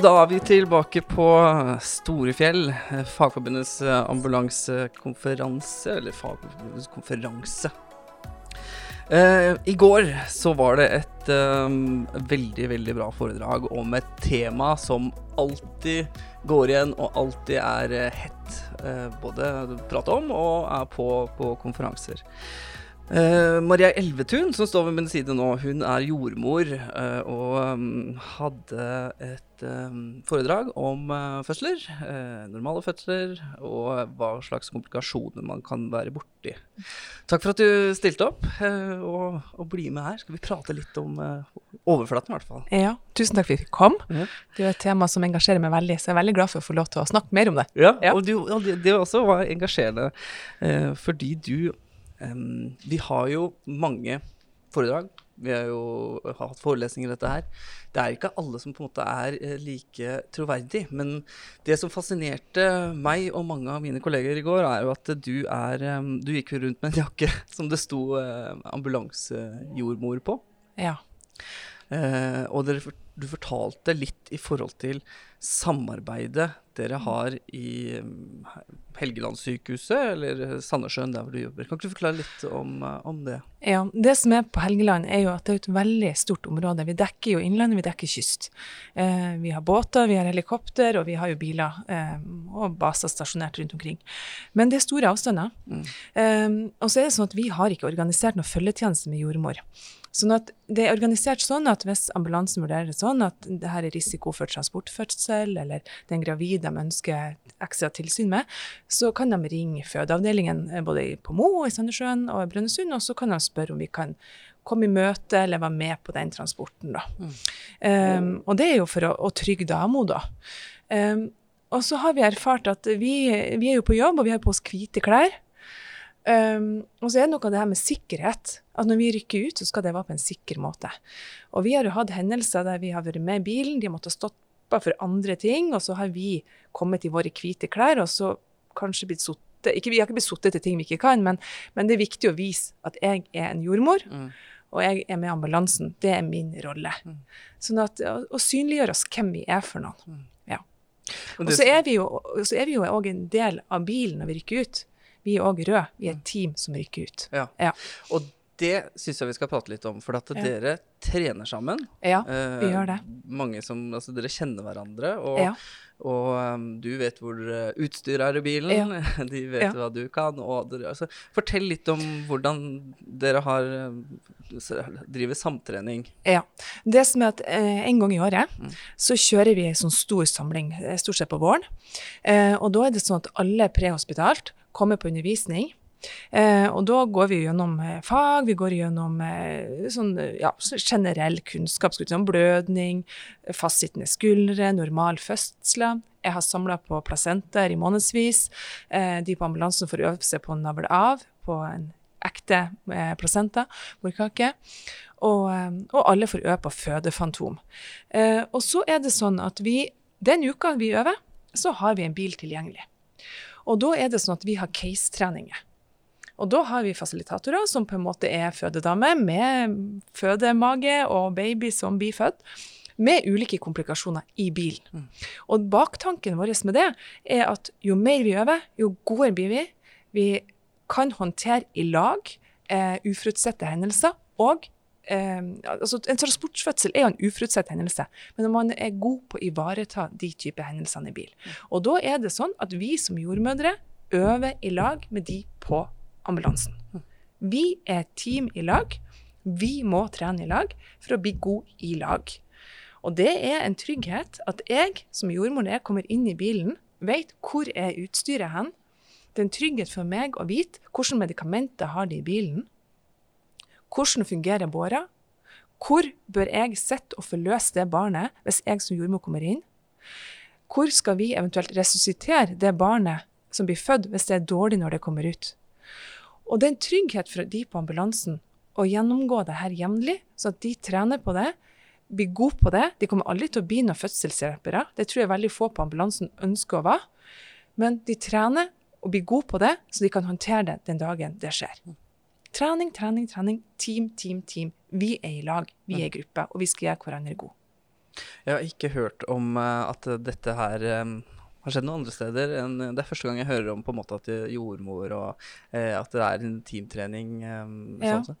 Og da er vi tilbake på Storefjell, Fagforbundets ambulansekonferanse, eller Fagforbundets konferanse. Uh, I går så var det et um, veldig, veldig bra foredrag om et tema som alltid går igjen og alltid er uh, hett. Uh, både prate om og er på, på konferanser. Uh, Maria Elvetun, som står ved min side nå, hun er jordmor uh, og um, hadde et um, foredrag om uh, fødsler. normale fødsler og hva slags komplikasjoner man kan være borti. Takk for at du stilte opp og, og bli med her. Skal vi prate litt om overflaten, i hvert fall. Ja, tusen takk for at vi kom. Ja. Det er et tema som engasjerer meg veldig, så jeg er veldig glad for å få lov til å snakke mer om det. Ja, ja. og, du, det, det også var engasjerende fordi du Um, vi har jo mange foredrag. Vi har jo hatt forelesninger i dette her. Det er ikke alle som på en måte er eh, like troverdig. Men det som fascinerte meg og mange av mine kolleger i går, er jo at du er Du gikk jo rundt med en jakke som det sto uh, ambulansejordmor på. Ja. Uh, og dere, du fortalte litt i forhold til samarbeidet dere har i mm, Helgelandssykehuset, eller Sandnessjøen, der hvor du jobber. Kan ikke du forklare litt om, eh, om, det? Ja, Det som er på Helgeland, er jo at det er et veldig stort område. Vi dekker jo innlandet, vi dekker kyst. Eh, vi har båter, vi har helikopter, og vi har jo biler eh, og baser stasjonert rundt omkring. Men det er store avstander. Mm. Eh, og så er det sånn at vi har ikke organisert noen følgetjeneste med jordmor. Sånn at Det er organisert sånn at hvis ambulansen vurderer det sånn at det her er risiko for transportfødsel, eller den gravide de ønsker ekstra tilsyn med, så kan de ringe fødeavdelingen eh, både på Mo, i Sandnessjøen og i Brønnøysund, og så kan de spørre om vi kan komme i møte eller være med på den transporten. Da. Mm. Um, og det er jo for å, å trygge dama, da. Um, og så har vi erfart at vi, vi, er jo på jobb, og vi har på oss hvite klær. Um, og så er det noe av det her med sikkerhet. At når vi rykker ut, så skal det være på en sikker måte. Og vi har jo hatt hendelser der vi har vært med i bilen, de har måttet stoppe for andre ting, og så har vi kommet i våre hvite klær, og så kanskje blitt sittet ikke, Vi har ikke blitt sittet til ting vi ikke kan, men, men, det er viktig å vise at jeg er en jordmor. Mm. Og jeg er med i ambulansen. Det er min rolle. Mm. Sånn at, å, å synliggjøre oss hvem vi er for noen. Mm. Ja. Og så er vi jo òg en del av bilen når vi rykker ut. Vi er òg røde. Vi er et mm. team som rykker ut. Ja. ja. Og det syns jeg vi skal prate litt om, for at ja. dere trener sammen. Ja, vi eh, gjør det. Mange som, altså Dere kjenner hverandre. og ja. Og um, du vet hvor uh, utstyret er i bilen, ja. de vet ja. hva du kan. Dere, altså, fortell litt om hvordan dere har uh, driver samtrening. Ja. Det som er at uh, En gang i året mm. så kjører vi en sånn stor samling, eh, stort sett på våren. og da er det sånn at alle prehospitalt kommer på undervisning. Eh, og da går vi gjennom eh, fag, vi går gjennom eh, sånn, ja, generell kunnskap. Sånn blødning, fastsittende skuldre, normal fødsel. Jeg har samla på placenter i månedsvis. De på ambulansen får øve seg på å navle av på en ekte placenta, morkake. Og, og, alle får øve på fødefantom. og så er det sånn at vi, den uka vi øver, så har vi en bil tilgjengelig. Og da er det sånn at vi har case-treninger. Og da har vi fasilitatorer som på en måte er fødedamer med fødemage og baby som blir født, med ulike komplikasjoner i bilen. Mm. Og baktanken vår med det er at jo mer vi øver, jo godere blir vi. Vi kan håndtere i lag eh, uforutsette hendelser. Og eh, altså en transportfødsel er jo en uforutsett hendelse, men man er god på å ivareta de typer hendelsene i bil. Mm. Og da er det sånn at vi som jordmødre øver i lag med de på ambulansen. Vi er et team i lag. Vi må trene i lag for å bli god i lag. Og det er en trygghet at jeg som jordmor jeg kommer inn i bilen, vet hvor er utstyret hen. Det er en trygghet for meg å vite hvilke medikamenter har de i bilen. Hvordan fungerer båra? Hvor bør jeg sitte og forløse det barnet hvis jeg som jordmor kommer inn? Hvor skal vi eventuelt resuscitere det barnet som blir født hvis det er dårlig når det kommer ut? Og det er en trygghet for de på ambulansen å gjennomgå det her jevnlig, så at de trener på det, blir gode på det. De kommer aldri til å bli noen fødselshjelpere. Det tror jeg veldig få på ambulansen ønsker å være. Men de trener og blir gode på det, så de kan håndtere det den dagen det skjer. Trening, trening, trening. Team, team, team. Vi er i lag. Vi er i gruppe, og vi skal gjøre hverandre gode. Jeg har ikke hørt om uh, at dette her um, har skjedd noen andre steder. enn det er første gang jeg hører om på en måte at jordmor og eh, at det er en teamtrening. Eh, ja. sånn.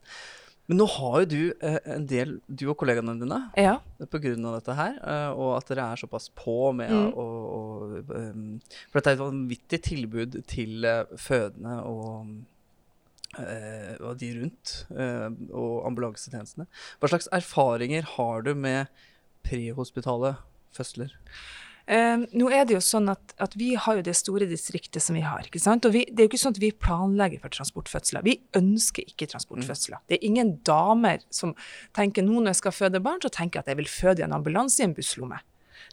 Men nå har jo du eh, en del, du og kollegaene dine, ja. pga. dette her, og at dere er såpass på med mm. å, å um, For dette er et vanvittig tilbud til fødende og Uh, og de rundt, uh, og ambulansetjenestene. Hva slags erfaringer har du med prehospitale fødsler? Uh, nå er det jo sånn at, at, vi har jo det store distriktet som vi har. ikke sant? Og vi, Det er jo ikke sånn at vi planlegger for transportfødsler. Vi ønsker ikke transportfødsler. Mm. Det er ingen damer som tenker nå når jeg skal føde barn, så tenker jeg at jeg vil føde i en ambulanse i en busslomme.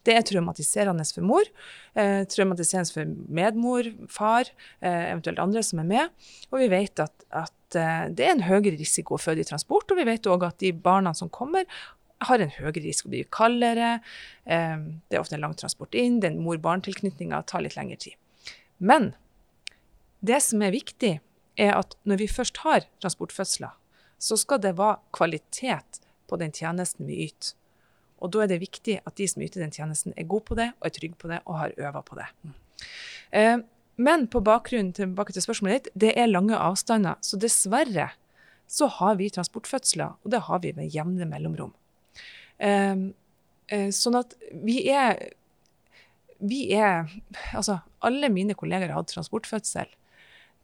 Det er traumatiserende for mor, eh, traumatiserende for medmor, far, eh, eventuelt andre som er med. Og vi vet at, at eh, det er en høyere risiko å føde i transport, og vi vet òg at de barna som kommer, har en høyere risiko. å blir kaldere, eh, det er ofte en lang transport inn, den mor-barn-tilknytninga tar litt lengre tid. Men det som er viktig, er at når vi først har transportfødsler, så skal det være kvalitet på den tjenesten vi yter. Og da er det viktig at de som yter den tjenesten, er gode på det, og er trygge på det, og har øva på det. Eh, men på bakgrunn tilbake til spørsmålet ditt, det er lange avstander. Så dessverre så har vi transportfødsler, og det har vi med jevne mellomrom. Eh, eh, sånn at vi er vi er Altså, alle mine kolleger har hatt transportfødsel.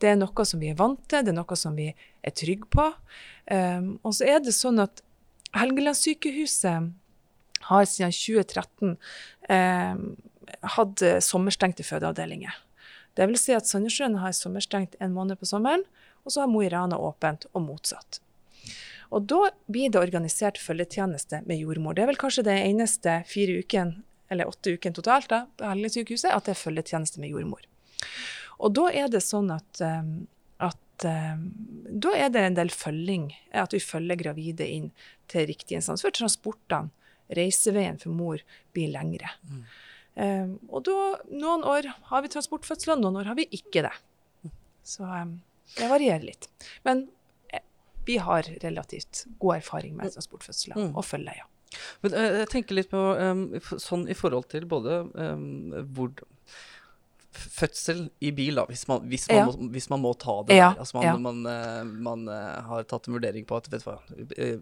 Det er noe som vi er vant til, det er noe som vi er trygge på. Um, og så er det sånn at Helgelandssykehuset har siden 2013 um, hatt sommerstengte fødeavdelinger. Det si at Sandnessjøen har sommerstengt en måned på sommeren, og så har Mo i Rana åpent, og motsatt. Og da blir det organisert følgetjeneste med jordmor. Det er vel kanskje det eneste fire uken, eller åtte uken totalt, da, på Helgesykehuset, at det er følgetjeneste med jordmor. Og da er det sånn at, eh, at eh, da er det en del følging, at vi følger gravide inn til riktig instans for transportene reiseveien for mor blir lengre. Mm. Um, og da, noen år har vi transportfødsler, noen år har vi ikke det. Så um, det varierer litt. Men vi har relativt god erfaring med transportfødsler mm. og følger, ja. Men uh, jeg tenker litt på um, sånn i forhold til både hvor fødsel i bil, da, hvis man, hvis man, ja. må, hvis man må, ta det ja. der. Altså man, ja. man, man, man uh, har tatt en vurdering på at vet du hva,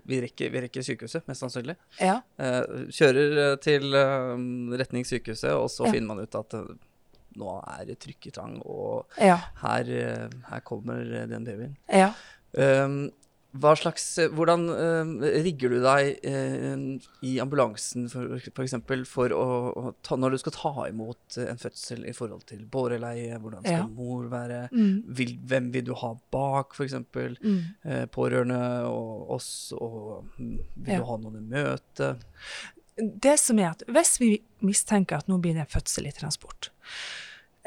vi rekker, vi rekker sykehuset, mest sannsynlig. Ja. kjører til retning sykehuset, og så finner man ut at nå er det trykketang, og her, her, kommer den babyen. Um, hva slags, eh, hvordan uh, rigger du deg uh, i ambulansen for, For, eksempel, for å, å ta, når du skal ta imot en fødsel i forhold til båreleie? Hvordan skal ja. mor være? Mm. Vil, hvem vil du ha bak, f.eks.? Mm. Uh, pårørende og oss, og mm, vil ja. du ha noen i møte? Det som er at Hvis vi mistenker at nå blir det en fødsel i transport,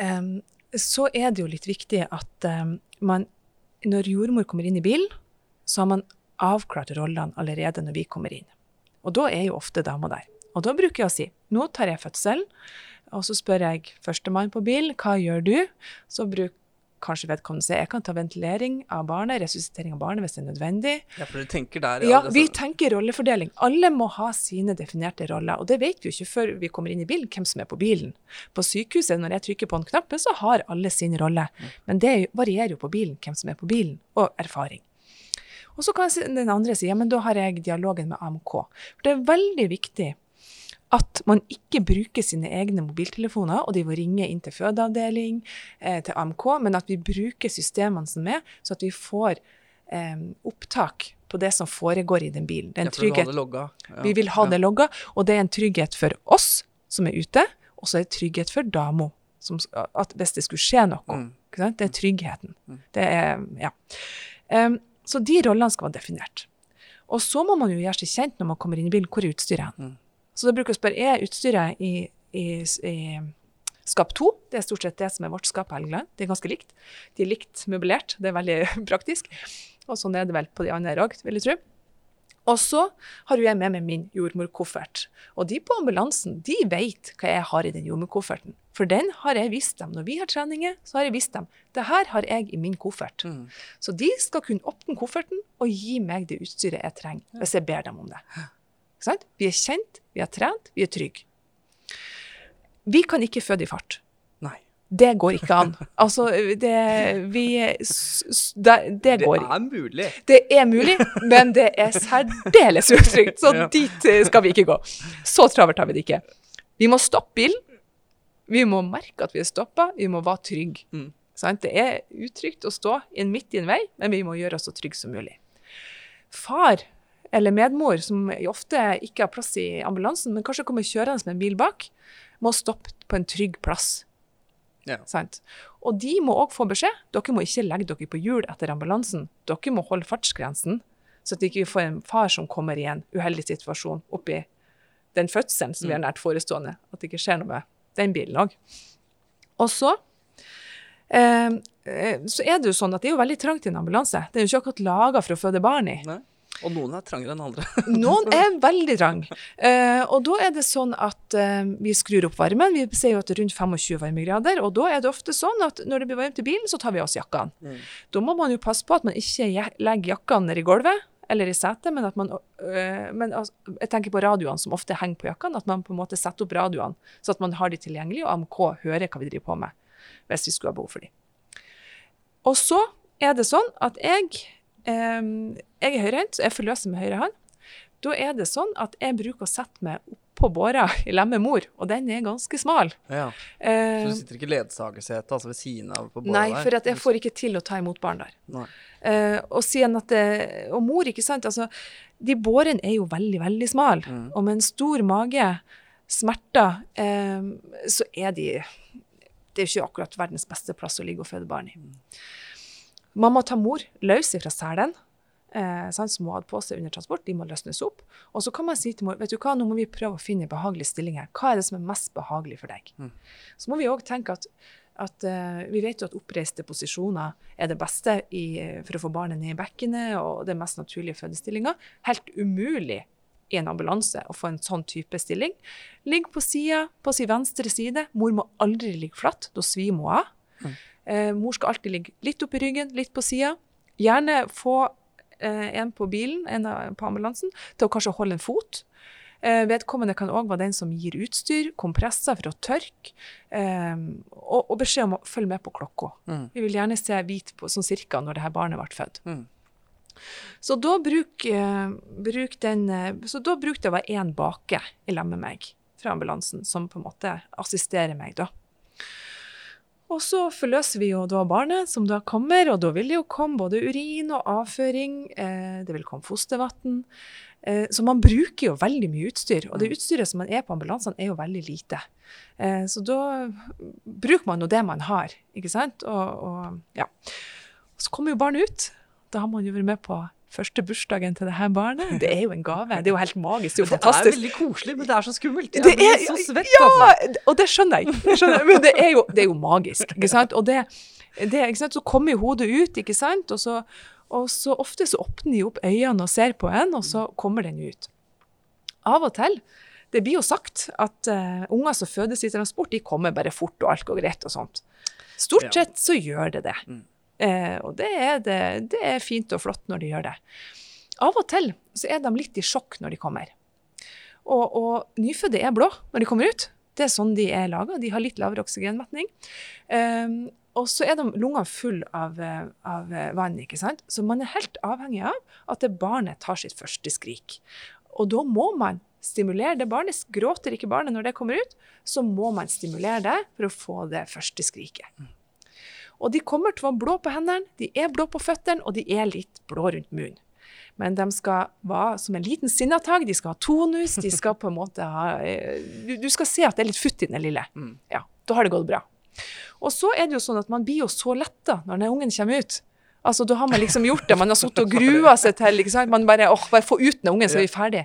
um, så er det jo litt viktig at um, man, når jordmor kommer inn i bilen så har man avklart rollene allerede når vi kommer inn. Og da er jo ofte dama der. Og da bruker jeg å si nå tar jeg fødselen, og så spør jeg førstemann på bil hva gjør du? Så bruker kanskje vedkommende si jeg kan ta ventilering av barnet, resuscitering av barnet hvis det er nødvendig. Ja, for du tenker der, ja. Ja, vi tenker rollefordeling. Alle må ha sine definerte roller. Og det vet vi jo ikke før vi kommer inn i bilen, hvem som er på bilen. På sykehuset, når jeg trykker på en knapp, så har alle sin rolle. Mm. Men det varierer jo på bilen, hvem som er på bilen, og erfaring. Og så kan den andre si ja, men da har jeg dialogen med AMK. For det er veldig viktig at man ikke bruker sine egne mobiltelefoner, og de må ringe inn til fødeavdeling, eh, til AMK, men at vi bruker systemene som er, så at vi får eh, opptak på det som foregår i den bilen. Det er en trygghet. Ja. Vi vil ha det logga, og det er en trygghet for oss som er ute, og så er det trygghet for dama. At hvis det skulle skje noe. Mm. Det er tryggheten. Mm. Det er Ja. Um, så de rollene skal være definert. Og så må man jo gjøre seg kjent når man kommer inn i bilen. Hvor er utstyret? Mm. Så da bruker jeg å spørre er utstyret i, i, i skap 2. Det er stort sett det som er vårt skap på Helgeland. Det er ganske likt. De er likt møblert. Det er veldig praktisk. Og sånn er det vel på de andre òg, vil jeg tro. Og så har jeg med meg min jordmorkoffert. Og de på ambulansen de vet hva jeg har i den jordmorkofferten. For den har jeg visst dem. Når vi har treninger, så har jeg visst dem. Det her har jeg i min koffert. Mm. Så de skal kunne åpne kofferten og gi meg det utstyret jeg trenger, hvis jeg ber dem om det. Vi er kjent, vi har trent, vi er trygge. Vi kan ikke føde i fart. Nei. Det går ikke an. Altså, det Vi Det, det går ikke. Det er mulig. Det er mulig, men det er særdeles utrygt. Så dit skal vi ikke gå. Så travelt har vi det ikke. Vi må stoppe bilen. Vi må merke at vi er stoppa. Vi må være trygge. Mm. Sant? Det er utrygt å stå midt i en vei, men vi må gjøre oss så trygge som mulig. Far eller medmor, som ofte ikke har plass i ambulansen, men kanskje kommer kjørende med en bil bak, må stoppe på en trygg plass. Ja. Sant? Og de må òg få beskjed. Dere må ikke legge dere på hjul etter ambulansen. Dere må holde fartsgrensen, så at vi ikke får en far som kommer i en uheldig situasjon oppi den fødselen som vi har nært forestående. At det ikke skjer noe med den bilen òg. Og så eh, eh, så er det jo sånn at det er jo veldig trangt i en ambulanse. Det er jo ikke akkurat laga for å føde barn i. Nei. Og noen er trangere enn andre. Noen er veldig trang. Eh, og da er det sånn at eh, vi skrur opp varmen. Vi ser jo at det er rundt 25 varmegrader. Og da er det ofte sånn at når det blir varmt i bilen, så tar vi av oss jakkene. Mm. Da må man jo passe på at man ikke legger jakkene i gulvet eller i setet, men at man øh, men altså, Jeg tenker på radioene som ofte henger på jakkene. At man på en måte setter opp radioene, så at man har de tilgjengelig, og AMK hører hva vi driver på med, hvis vi skulle ha behov for de. Og så er det sånn at jeg øh, Jeg er høyrehendt, så jeg forløser med høyre hånd. Da er det sånn at jeg bruker å sette meg oppå båra i lag med mor, og den er ganske smal. Ja. Eh, Så du sitter ikke i ledsagersetet, altså ved siden av på bålet nei, for at jeg får ikke til å ta imot barn der. Nei. Eh, og at det, Og mor, ikke sant. Altså, de bårene er jo veldig, veldig smale. Mm. Og med en stor mage, smerter, uh, så er de Det er jo ikke akkurat verdens beste plass å ligge og føde barn i. Mamma tar mor løs fra selen. Eh, som hun hadde på seg under transport, de må løsnes opp. Og så kan man si til mor vet du hva, nå må vi prøve å finne en behagelig stilling her. Hva er det som er mest behagelig for deg? Mm. Så må vi òg tenke at, at eh, vi vet jo at oppreiste posisjoner er det beste i, for å få barnet ned i bekkenet, og det mest naturlige fødestillinga. Helt umulig i en ambulanse å få en sånn type stilling. Ligg på sida, på sin venstre side. Mor må aldri ligge flatt, da svimer hun av. Mm. Eh, mor skal alltid ligge litt opp i ryggen, litt på sida. Gjerne få eh, en på bilen, en på ambulansen, til å kanskje holde en fot. Eh, vedkommende kan òg være den som gir utstyr, kompresser for å tørke, eh, og, og beskjed om å følge med på klokka. Mm. Vi vil gjerne se hvit på sånn cirka når det her barnet ble født. Mm. Så da bruk, eh, bruk den eh, Så da brukte jeg å være én bake i lag med meg fra ambulansen, som på en måte assisterer meg, da. Og så forløser vi jo da barnet, som da kommer, og da vil det jo komme både urin og avføring. Eh, det vil komme fostervann. Eh, så man bruker jo veldig mye utstyr, og det utstyret som man er på ambulansene, er jo veldig lite. Eh, så da bruker man jo det man har, ikke sant? Og, og ja. Så kommer jo barnet ut. Da har man jo vært med på første bursdagen til det her barnet. Det er jo en gave. Det er jo helt magisk. Det er jo Det er veldig koselig, men det er så skummelt. Jeg blir så svett, Ja, altså. og det skjønner jeg. jeg skjønner, men det er, jo, det er jo magisk, ikke sant? Og det, det, ikke sant? Så kommer jo hodet ut, ikke sant? Og så, og så ofte så åpner de opp øynene og ser på en, og så kommer den ut. Av og til, det blir jo sagt at uh, unger som fødes i transport, de kommer bare fort, og alt går greit og sånt. Stort sett så gjør det det. Mm. Eh, og det er, det, det er fint og flott når de gjør det. Av og til så er de litt i sjokk når de kommer. Og, og nyfødte er blå når de kommer ut. Det er sånn de er laga. De har litt lavere oksygenmetning. Eh, og så er de lungene fulle av, av vann, ikke sant. Så man er helt avhengig av at det barnet tar sitt første skrik. Og da må man stimulere det barnet. Gråter ikke barnet når det kommer ut, så må man stimulere det for å få det første skriket. Og de kommer til å være blå på hendene, de er blå på føttene, og de er litt blå rundt munnen. Men de skal være som en liten sinnatagg, de skal ha tonus, de skal på en måte ha eh, Du, du skal se at det er litt futt i den lille. Mm. Ja, da har det gått bra. Og så er det jo sånn at man blir jo så letta når den ungen kommer ut. Altså, Da har man liksom gjort det. Man har sittet og grua seg til ikke sant? Man bare åh, bare få ut den ungen, så er vi ferdig.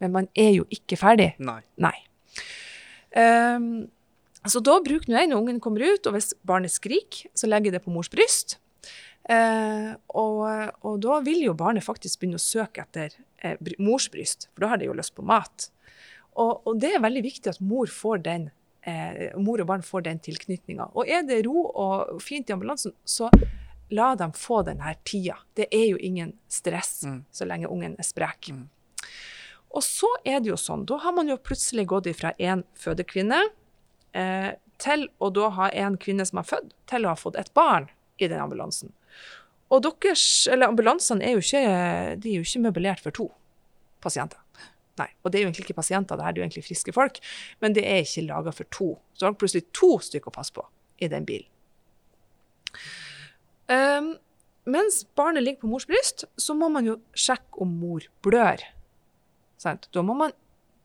Men man er jo ikke ferdig. Nei. Nei. Ehm, så da bruker jeg når ungen kommer ut, og hvis barnet skriker, så legger jeg det på mors bryst. Eh, og, og da vil jo barnet faktisk begynne å søke etter eh, mors bryst, for da har det jo lyst på mat. Og, og det er veldig viktig at mor, får den, eh, mor og barn får den tilknytninga. Og er det ro og fint i ambulansen, så la dem få denne tida. Det er jo ingen stress Mm. så lenge ungen er sprek. Mm. Og så er det jo sånn, da har man jo plutselig gått ifra én fødekvinne eh, til å da ha en kvinne som har født, til å ha fått et barn i den ambulansen. Og deres, ambulansene er jo ikke, de er jo ikke møblert for to pasienter. Nei, og det er jo egentlig ikke pasienter, det er jo egentlig friske folk, men det er ikke laga for to. Så har du plutselig to stykker å passe på i den bilen. Um, mens barnet ligger på mors bryst, så må man jo sjekke om mor blør. Sant? Da må man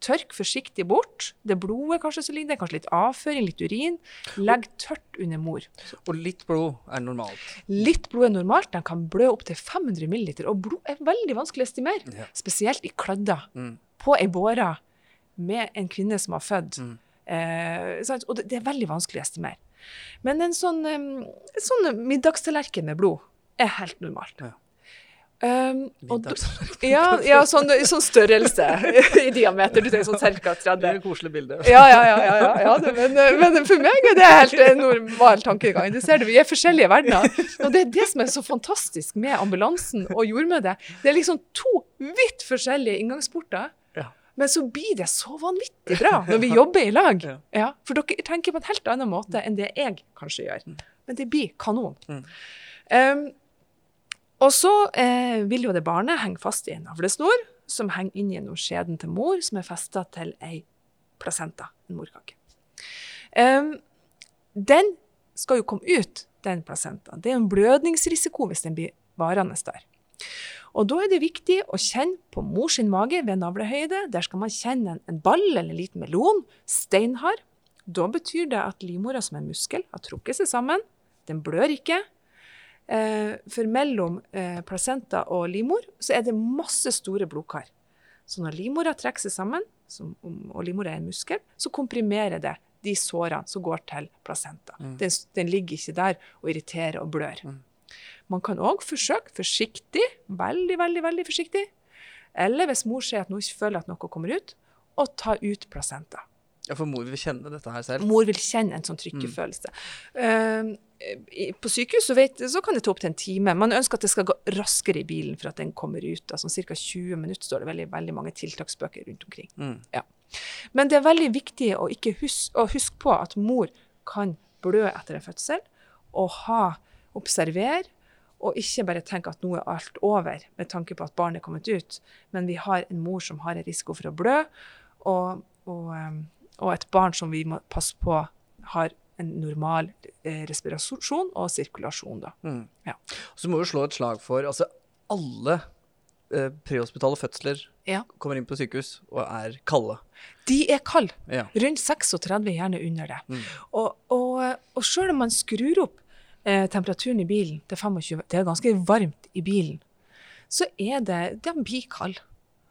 tørke forsiktig bort det blodet kanskje som ligger der, kanskje litt avføring, litt urin. Legg tørt under mor. Og litt blod er normalt. Litt blod er normalt. De kan blø opptil 500 ml, og blod er veldig vanskelig å estimere. Ja. Spesielt i kladder Mm. på ei båre med en kvinne som har født. Mm. Eh, og det, er veldig vanskelig å estimere. Men en sånn, sånn middagstallerken med blod er helt normalt. Ja. Um, ja, ja sånn, sånn størrelse i diameter. Du tenker sånn ca. Det er 30. et koselig bilde. Ja, ja, ja. ja, ja, det, men, men for meg er det helt eh, normal tankegang. Det ser du, Vi er forskjellige verdener. Og det er det som er så fantastisk med ambulansen og jordmødre. Det er liksom to vidt forskjellige inngangsporter. Men så blir det så vanvittig bra når vi jobber i lag. For dere tenker på en helt annen måte enn det jeg kanskje gjør. Men det blir kanon. Mm. Um, og så eh, vil jo det barnet henge fast i en navlesnor som henger inn gjennom skjeden til mor, som er festa til ei placenta, en morkake. Um, den skal jo komme ut, den placentaen. Det er en blødningsrisiko hvis den blir varende der. Og da er det viktig å kjenne på mors mage ved navlehøyde. Der skal man kjenne en, en ball eller en liten melon, steinhard. Da betyr det at livmora som en muskel har trukket seg sammen. Den blør ikke. Eh, for mellom eh, placenta og livmor så er det masse store blodkar. Så når livmora trekker seg sammen, som, og livmora er en muskel, så komprimerer det de sårene som går til placenta. Mm. Den, den ligger ikke der og irriterer og blør. Mm. Man kan òg forsøke forsiktig, veldig, veldig, veldig forsiktig, eller hvis mor sier at nå føler at noe kommer ut, å ta ut placenta. Ja, for mor vil kjenne dette her selv. Mor vil kjenne en sånn trykkefølelse. Mm. Uh, på sykehus så, vet, så kan det ta opptil en time. Man ønsker at det skal gå raskere i bilen for at den kommer ut. Altså Ca. 20 minutter står det veldig, veldig mange tiltaksbøker rundt omkring. Mm. Men det er veldig viktig å ikke huske, å huske på at mor kan blø etter en fødsel, og ha, observere, og ikke bare tenke at nå er alt over med tanke på at barnet er kommet ut. Men vi har en mor som har en risiko for å blø, og, og, um, og et barn som vi må passe på har en normal eh, respirasjon og sirkulasjon. Da. Mm. Ja. Så må vi slå et slag for altså alle eh, prehospitale fødsler Ja. kommer inn på sykehus og er kalde. De er kalde. Ja. Rundt 36, gjerne under det. Mm. Og, og, og selv om man skrur opp eh, temperaturen i bilen til 25, det er ganske varmt i bilen, så er det, de blir kalde.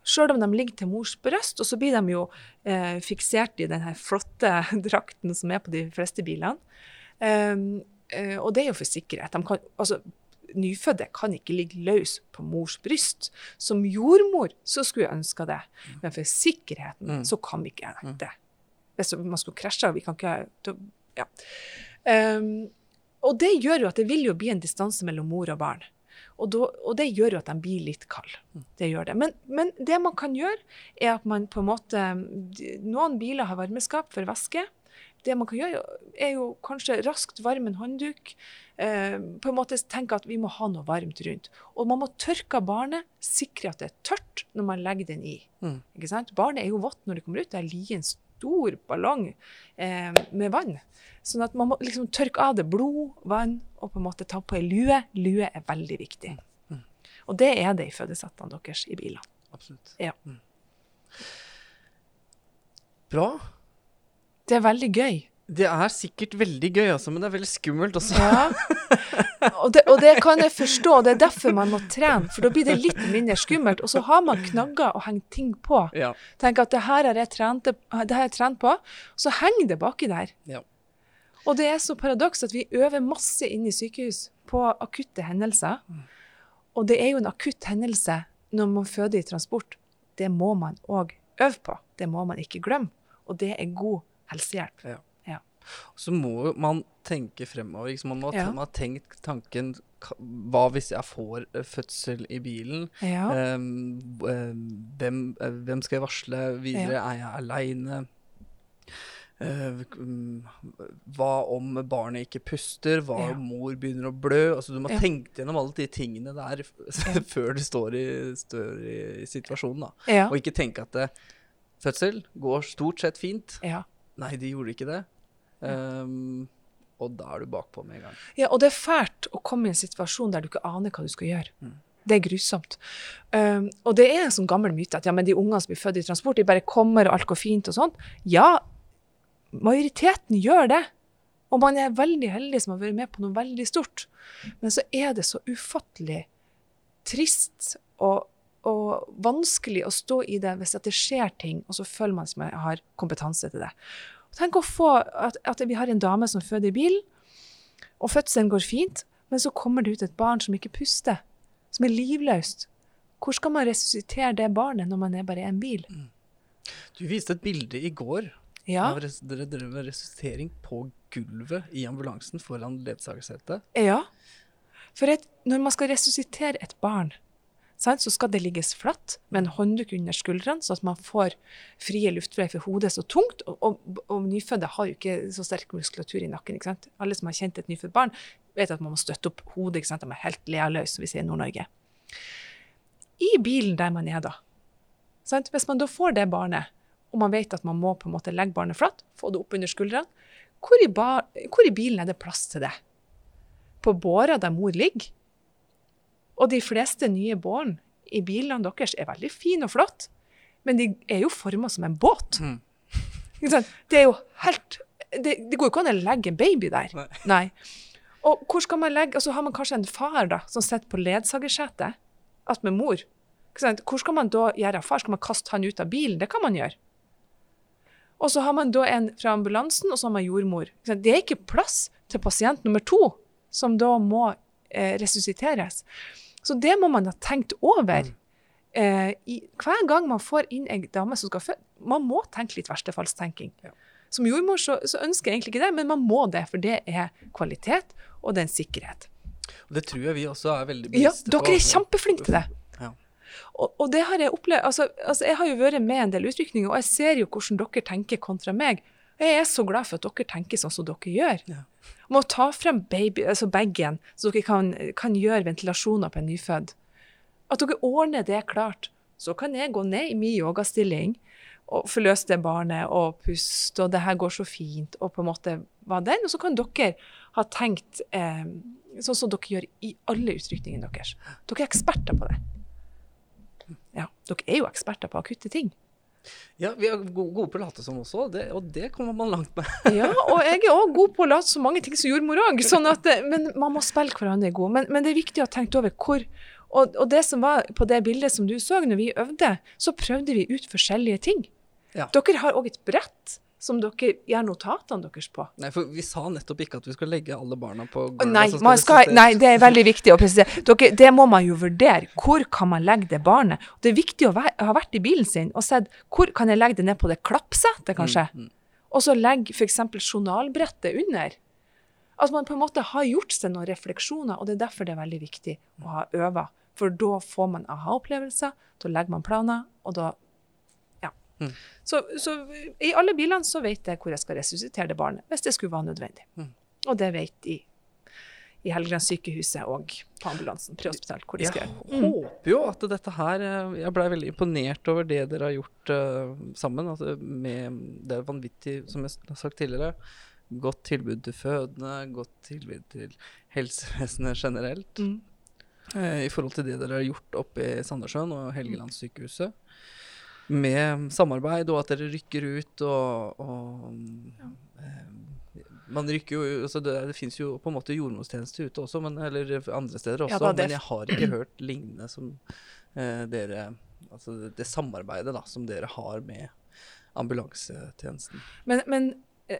Selv om de ligger til mors bryst, og så blir de jo eh, fiksert i den flotte drakten som er på de fleste bilene. Um, eh, og det er jo for sikkerhet. De kan, altså, nyfødte kan ikke ligge løs på mors bryst. Som jordmor så skulle jeg ønska det, men for sikkerheten Mm. så kan vi ikke det. Hvis man skulle krasje, vi kan ikke ja. Um, og det gjør jo at det vil jo bli en distanse mellom mor og barn. Og, då, og det gjør jo at de blir litt kalde. Det gjør det. Men, men det man kan gjøre, er at man på en måte Noen biler har varmeskap for væske. Det man kan gjøre, er jo kanskje raskt varme en håndduk. Eh, på en måte tenke at vi må ha noe varmt rundt. Og man må tørke barnet, sikre at det er tørt når man legger den i. Mm. Barnet er jo vått når det kommer ut. Det er en stor ballong eh, med vann. Sånn at man må liksom tørke av det blod, vann, og på en måte ta på ei lue. Lue er veldig viktig. Og det er det i fødesettene deres i bilene. Absolutt. Ja. Mm. Bra. Det er veldig gøy. Det er sikkert veldig gøy, altså, men det er veldig skummelt også. Ja. Og det, og det kan jeg forstå. Det er derfor man må trene, for da blir det litt mindre skummelt. Og så har man knagger og henger ting på. Ja. Tenk at det her har jeg trent, på, så henger det baki der. Ja. Og det er så paradoks at vi øver masse inn i sykehus på akutte hendelser. Og det er jo en akutt hendelse når man føder i transport. Det må man òg øve på. Det må man ikke glemme. Og det er god helsehjelp. Så må man tenke fremover. Liksom. Man må Ja. har tenkt tanken hva hvis jeg får eh, fødsel i bilen? Ja. Eh, hvem, eh, hvem skal jeg varsle videre? Er jeg aleine? hva om barnet ikke puster? Hva Ja. om mor begynner å blø? Altså, du må Ja. tenke gjennom alle de tingene der før du står i, står i, i situasjonen. Ja. Og ikke tenke at det, fødsel går stort sett fint. ja. Nei, de gjorde ikke det. Ehm, og da er du bakpå med en gang. Ja, og det er fælt å komme i en situasjon der du ikke aner hva du skal gjøre. Det er grusomt. Um, og det er en sånn gammel myte at ja, men de ungene som blir født i transport, de bare kommer, og alt går fint og sånn. Ja, majoriteten gjør det. Og man er veldig heldig som har vært med på noe veldig stort. Men så er det så ufattelig trist og, og vanskelig å stå i det hvis det skjer ting, og så føler man som jeg har kompetanse til det. Tenk å få at, at vi har en dame som føder i bilen, og fødselen går fint, men så kommer det ut et barn som ikke puster, som er livløst. Hvor skal man resuscitere det barnet når man er bare i en bil? Du viste et bilde i går. Ja, av Dere drev med resuscitering på gulvet i ambulansen foran ledsagersetet. ja. For et, når man skal resuscitere et barn, så skal det ligges flatt med en håndduk under skuldrene, så at man får frie luftveier for hodet så tungt. Og, og, og nyfødte har jo ikke så sterk muskulatur i nakken. ikke sant? Alle som har kjent et nyfødt barn, vet at man må støtte opp hodet. ikke sant? De er helt lealøse, som vi sier i Nord-Norge. I bilen der man er da, sant? hvis man da får det barnet, og man vet at man må på en måte legge barnet flatt, få det opp under skuldrene, hvor i, bar, hvor i bilen er det plass til det? På båra der mor ligger? Og de fleste nye båren i bilene deres er veldig fine og flotte, men de er jo forma som en båt. Mm. Det er jo helt det, det går jo ikke an å legge en baby der. Nei. Nei. Og hvor skal man legge Og så har man kanskje en far da, som sitter på ledsagersetet attmed mor. Hvor skal man da gjøre av far? Skal man kaste han ut av bilen? Det kan man gjøre. Og så har man da en fra ambulansen, og så har man jordmor. Det er ikke plass til pasient nummer to, som da må resusciteres. Så det må man ha tenkt over. Eh, i, hver gang man får inn en dame som skal føde, man må tenke litt verstefallstenking. Ja. Som jordmor så, så ønsker jeg egentlig ikke det, men man må det, for det er kvalitet, og det er en sikkerhet. Og det tror jeg vi også er veldig Ja, bevisste på. dere er kjempeflinke til det. Ja. Og, og det har jeg opplevd altså, altså, Jeg har jo vært med en del utrykninger, og jeg ser jo hvordan dere tenker kontra meg. Jeg er så glad for at dere tenker sånn som dere gjør. Ja. Om å ta frem baby, altså bagen, så dere kan, kan gjøre ventilasjoner på en nyfødt. At dere ordner det klart. Så kan jeg gå ned i min yogastilling og forløse det barnet og puste, og det her går så fint, og på en måte var den. Og så kan dere ha tenkt eh, sånn som dere gjør i alle utrykningene deres. Dere er eksperter på det. Ja, dere er jo eksperter på akutte ting. Ja, vi er gode, på å late som også, det, og det kommer man langt med. Ja, og jeg er òg god på å late så mange ting som jordmor òg. Sånn at men man må spille hverandre god. Men, men det er viktig å ha tenkt over hvor og, og det som var på det bildet som du så når vi øvde, så prøvde vi ut forskjellige ting. Ja. Dere har òg et brett som dere gjør notatene deres på. Nei, for vi sa nettopp ikke at vi skal legge alle barna på gulvet. Nei, skal, nei, det er veldig viktig å presisere. Dere, det må man jo vurdere. Hvor kan man legge det barnet? Det er viktig å være, ha vært i bilen sin og sett hvor kan jeg legge det ned på det klappsetet, kanskje. Mm, mm. Og så legge f.eks. journalbrettet under. At man på en måte har gjort seg noen refleksjoner, og det er derfor det er veldig viktig å ha øva. For da får man aha-opplevelser, da legger man planer, og da. Mm. Så, så i alle bilene så vet jeg hvor jeg skal resuscitere det barnet, hvis det skulle være nødvendig. Mm. Og det vet de i Helgelandssykehuset og på ambulansen, prehospital, hvor de skal Jeg håper jo at dette her eh, Jeg blei veldig imponert over det dere har gjort uh, sammen. Altså med, det er vanvittig, som jeg har sagt tidligere, godt tilbud til fødende, godt tilbud til helsevesenet generelt. Mm. Uh, I forhold til det dere har gjort oppe i Sandnessjøen og Helgelandssykehuset. Med samarbeid, og at dere rykker ut og, og eh, Man rykker jo altså Det, det fins jo på en måte jordmorstjeneste ute også, men, eller andre steder også, Ja, men jeg har ikke hørt lignende som eh, dere Altså det, det samarbeidet da som dere har med ambulansetjenesten. Men, men,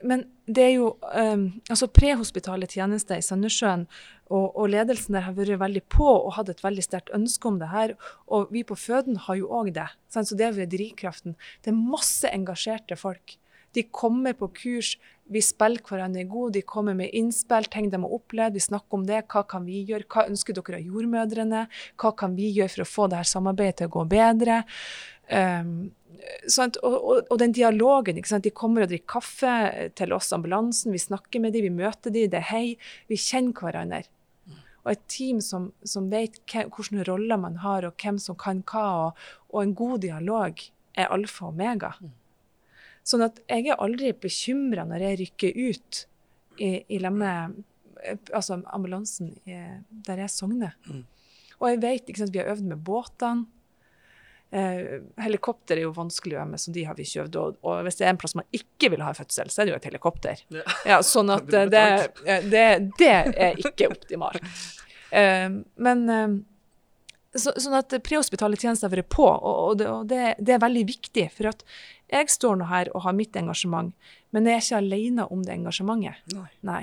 men det er jo um, altså prehospitale tjenester i Sandnessjøen, og, og ledelsen der har vært veldig på og hatt et veldig sterkt ønske om det her. Og vi på føden har jo òg det. Sant? Så det er drivkraften. Det er masse engasjerte folk. De kommer på kurs, vi spiller hverandre gode, de kommer med innspill, ting de har opplevd, vi snakker om det. Hva kan vi gjøre? Hva ønsker dere av jordmødrene? Hva kan vi gjøre for å få dette samarbeidet til å gå bedre? Um, og, og, og, den dialogen. De kommer og drikker kaffe til oss ambulansen, vi snakker med dem, vi møter dem, det er hei. Vi kjenner hverandre. Og et team som, som vet hvilke roller man har, og hvem som kan hva. Og, og en god dialog er alfa og omega. Sånn at jeg er aldri bekymra når jeg rykker ut i, i lemme, altså ambulansen i, der jeg sogner. Mm. Og jeg vet sant, vi har øvd med båtene. Eh, helikopter er jo vanskelig å med, så de har vi øvd. Og, og, hvis det er en plass man ikke vil ha fødsel, så er det jo et helikopter. Ja. Ja, sånn at det, det, det, er ikke optimalt. Eh, men eh, så, sånn at prehospitale tjenester har vært på, og, og, det, og det, det, er veldig viktig. For at jeg står nå her og har mitt engasjement, men jeg er ikke alene om det engasjementet. Nei. Nei.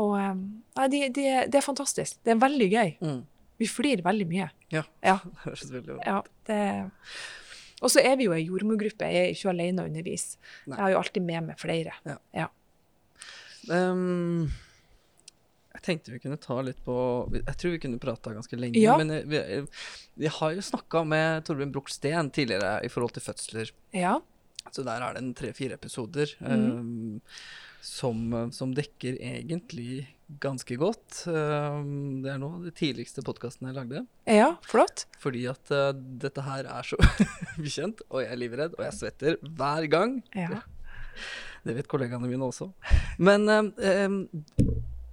Og nei, det, de, de er fantastisk. Det er veldig gøy. Mm. Vi flyr veldig mye. Ja. ja. Det høres veldig ja, det... Og så er vi jo ei jordmorgruppe. Jeg er ikke alene å undervise. Jeg har jo alltid med meg flere. Ja. ja. Um, jeg tenkte vi kunne ta litt på Jeg tror vi kunne prata ganske lenge. Ja. Men vi, vi, har jo snakka med Torbjørn Bruch Steen tidligere i forhold til fødsler. Ja. Så der er det tre-fire episoder. Mm. Um, som, som, dekker egentlig ganske godt. Um, det er nå de tidligste podkastene jeg lagde. Ja, flott. Fordi at uh, dette her er så ukjent, og jeg er livredd, og jeg svetter hver gang. Ja. Det vet kollegaene mine også. Men um,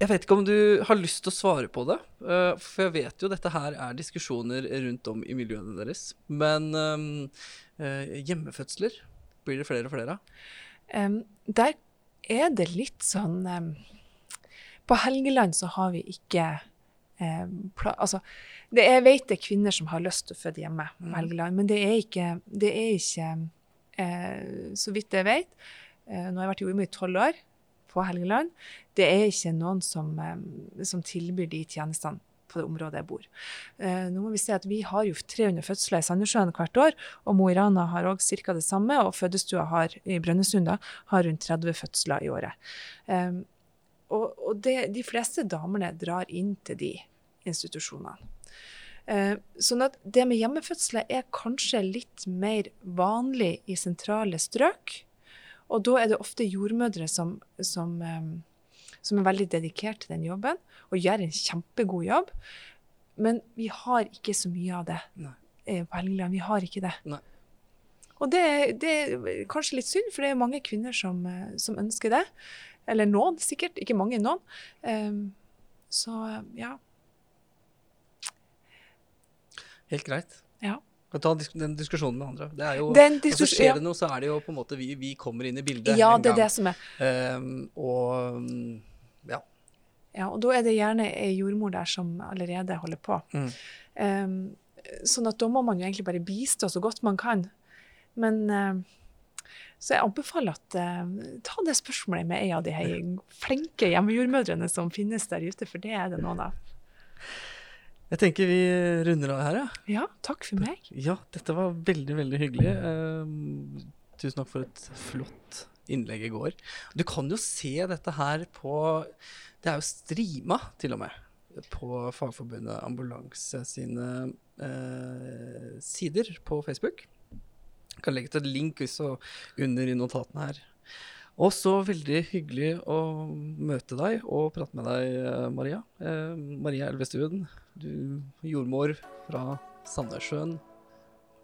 jeg vet ikke om du har lyst til å svare på det. Uh, for jeg vet jo dette her er diskusjoner rundt om i miljøene deres. Men um, uh, hjemmefødsler, blir det flere og flere av? Um, der er det litt sånn På Helgeland så har vi ikke um, Altså, det er, jeg vet det er kvinner som har lyst til å føde hjemme på mm. Helgeland, men det er ikke, det er ikke eh, Så vidt jeg vet eh, Nå har jeg vært jordmor i tolv år på Helgeland. Det er ikke noen som, um, som tilbyr de tjenestene på det området jeg bor. Eh, nå må Vi se at vi har jo 300 fødsler i Sandnessjøen hvert år, og Mo i Rana har òg ca. det samme. Og fødestua har, i Brønnøysund har rundt 30 fødsler i året. Eh, og, og det, de fleste damene drar inn til de institusjonene. Eh, sånn at det med hjemmefødsler er kanskje litt mer vanlig i sentrale strøk. Og da er det ofte jordmødre som, som eh, som er veldig dedikert til den jobben og gjør en kjempegod jobb. Men vi har ikke så mye av det Eh, på Helgeland. Vi har ikke det. Nei. Og det, det, er kanskje litt synd, for det er mange kvinner som, eh, som ønsker det. Eller noen, sikkert. Ikke mange, noen. Um, så ja. Helt greit. Ja. Ta den diskusjonen med andre. Det er jo, altså skjer det noe, så er det jo på en måte vi, vi kommer inn i bildet. Ja, det er det som er. Um, og ja. Ja, og da er det gjerne ei jordmor der som allerede holder på. Mm. Um, sånn at da må man jo egentlig bare bistå så godt man kan. Men uh, så jeg anbefaler at eh, ta det spørsmålet med ei av de her flinke hjemmejordmødrene som finnes der ute, for det er det noen av. Jeg tenker vi runder av her, ja. Ja, takk for meg. Ja, dette var veldig, veldig hyggelig. Uh, tusen takk for et flott innlegg i går. Du kan jo se dette her på Det er jo strima, til og med, på Fagforbundet Ambulanse sine eh, sider på Facebook. Jeg kan legge til et link også under i notatene her. Og så veldig hyggelig å møte deg og prate med deg, eh, Maria. Eh, Maria Elvestuen, du jordmor fra Sandnessjøen.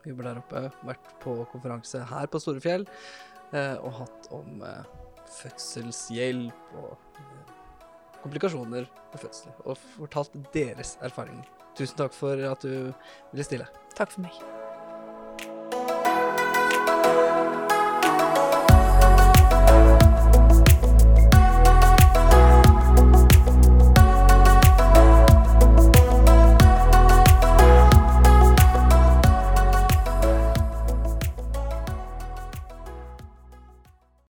Jobber der oppe. Vært på konferanse her på Storefjell. Eh, og hatt om eh, fødselshjelp og eh, komplikasjoner ved fødsel. Og fortalt deres erfaringer. Tusen takk for at du ville stille. Takk for meg.